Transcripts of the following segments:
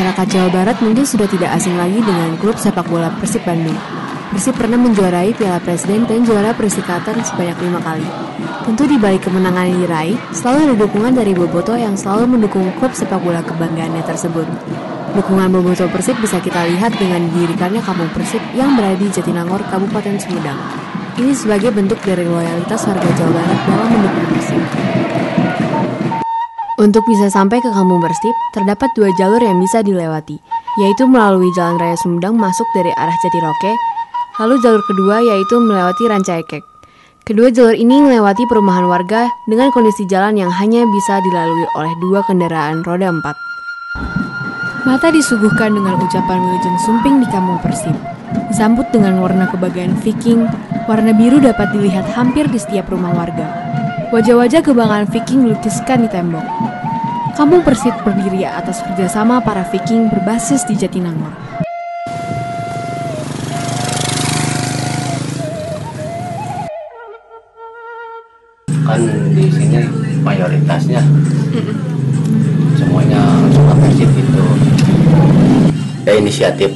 Masyarakat Jawa Barat mungkin sudah tidak asing lagi dengan klub sepak bola Persib Bandung. Persib pernah menjuarai Piala Presiden dan juara Persikatan sebanyak lima kali. Tentu di balik kemenangan yang diraih, selalu ada dukungan dari Boboto yang selalu mendukung klub sepak bola kebanggaannya tersebut. Dukungan Boboto Persib bisa kita lihat dengan didirikannya Kampung Persib yang berada di Jatinangor, Kabupaten Sumedang. Ini sebagai bentuk dari loyalitas warga Jawa Barat dalam mendukung Persib. Untuk bisa sampai ke Kampung Persib, terdapat dua jalur yang bisa dilewati, yaitu melalui Jalan Raya Sumedang masuk dari arah Jatiroke, lalu jalur kedua yaitu melewati Rancaikek. Kedua jalur ini melewati perumahan warga dengan kondisi jalan yang hanya bisa dilalui oleh dua kendaraan roda empat. Mata disuguhkan dengan ucapan Wilujeng Sumping di Kampung Persib. Disambut dengan warna kebanggaan Viking, warna biru dapat dilihat hampir di setiap rumah warga. Wajah-wajah kebanggaan Viking dilukiskan di tembok. Kampung Persib berdiri atas kerjasama para Viking berbasis di Jatinangor. kan di sini mayoritasnya semuanya suka persib itu ya inisiatif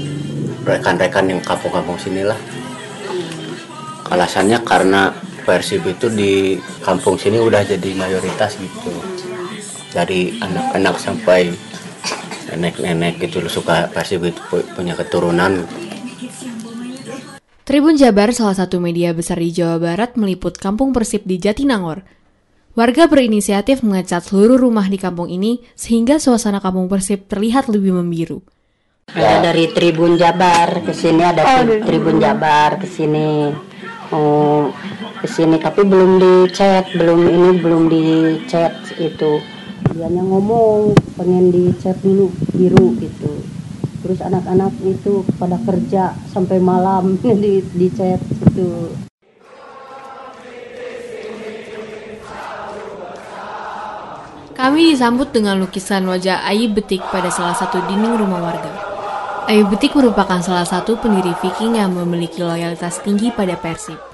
rekan-rekan yang kampung-kampung sinilah alasannya karena persib itu di kampung sini udah jadi mayoritas gitu dari anak-anak sampai nenek-nenek gitu suka persib itu punya keturunan Tribun Jabar, salah satu media besar di Jawa Barat, meliput kampung Persib di Jatinangor. Warga berinisiatif mengecat seluruh rumah di kampung ini sehingga suasana kampung Persib terlihat lebih membiru. Ada dari Tribun Jabar ke sini ada tri- Tribun Jabar ke sini. Oh, ke sini tapi belum dicat, belum ini belum dicat itu. Dianya ngomong pengen dicat dulu biru gitu. Terus anak-anak itu pada kerja sampai malam di dicat itu. Kami disambut dengan lukisan wajah Ayi Betik pada salah satu dinding rumah warga. Ayi Betik merupakan salah satu pendiri Viking yang memiliki loyalitas tinggi pada Persib.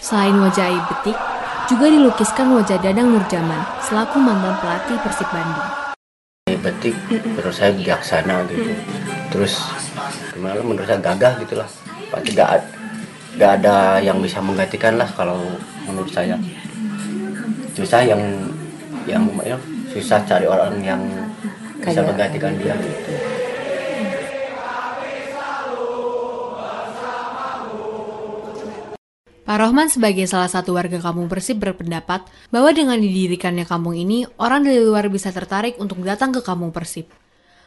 Selain wajah Ayi Betik, juga dilukiskan wajah Dadang Nurjaman selaku mantan pelatih Persib Bandung. betik menurut saya bijaksana gitu terus gimana menurut saya gagah gitulah pasti gak, gak ada yang bisa menggantikan lah kalau menurut saya susah yang yang ya, susah cari orang yang bisa menggantikan dia gitu. Pak Rohman sebagai salah satu warga kampung Persib berpendapat bahwa dengan didirikannya kampung ini, orang dari luar bisa tertarik untuk datang ke kampung Persib.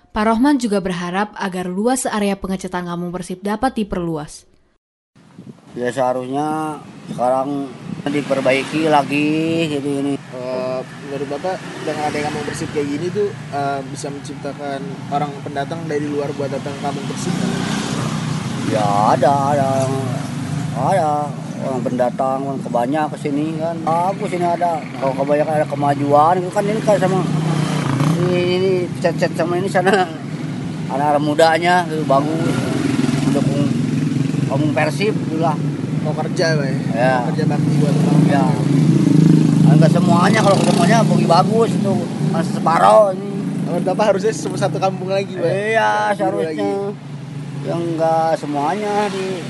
Pak Rohman juga berharap agar luas area pengecatan kampung Persib dapat diperluas. ya seharusnya sekarang diperbaiki lagi gitu ini Eh, menurut bapak dengan ada kampung bersih kayak gini tuh eh, bisa menciptakan orang pendatang dari luar buat datang ke kampung bersih ya ada ada ada orang pendatang orang kebanyak ke sini kan. Bagus ini ada. Kalau kebanyakan ada kemajuan itu kan ini kan sama ini, ini cet-cet sama ini sana. Anak-anak mudanya itu bagus. Mendukung kampung persib itulah. Mau kerja pak ya, Ya. Mau kerja bakti buat ya. Enggak semuanya kalau semuanya bagi bagus itu. Masih separuh ini. Menurut bapak harusnya semua satu kampung lagi pak Iya, seharusnya. Yang enggak semuanya di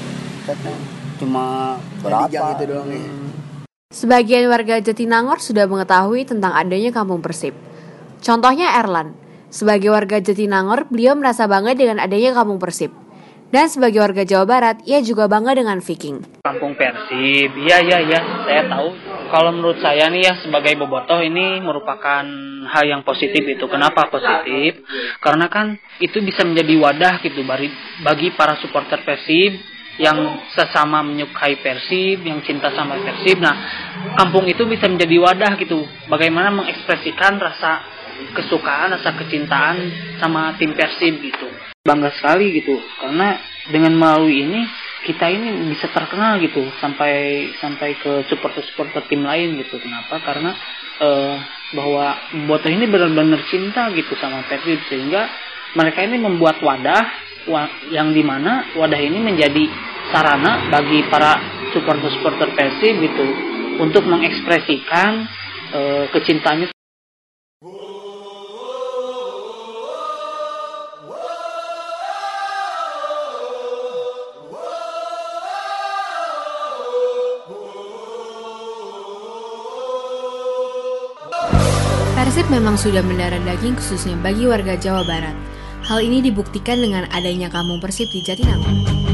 cuma berapa? Yang itu doang ya. Sebagian warga Jatinangor sudah mengetahui tentang adanya kampung Persib. Contohnya Erlan. Sebagai warga Jatinangor, beliau merasa bangga dengan adanya kampung Persib. Dan sebagai warga Jawa Barat, ia juga bangga dengan Viking. Kampung Persib. Iya, iya, iya. Saya tahu. Kalau menurut saya nih ya sebagai bobotoh ini merupakan hal yang positif itu. Kenapa positif? Karena kan itu bisa menjadi wadah gitu bagi bagi para supporter Persib yang sesama menyukai Persib, yang cinta sama Persib. Nah, kampung itu bisa menjadi wadah gitu. Bagaimana mengekspresikan rasa kesukaan, rasa kecintaan sama tim Persib gitu. Bangga sekali gitu karena dengan melalui ini kita ini bisa terkenal gitu sampai sampai ke supporter-supporter tim lain gitu. Kenapa? Karena eh, bahwa Boto ini benar-benar cinta gitu sama Persib sehingga mereka ini membuat wadah wa- yang di mana wadah ini menjadi sarana bagi para supporter-supporter Persib gitu untuk mengekspresikan e, kecintaannya Persib memang sudah mendarah daging khususnya bagi warga Jawa Barat. Hal ini dibuktikan dengan adanya kampung Persib di Jatinangor.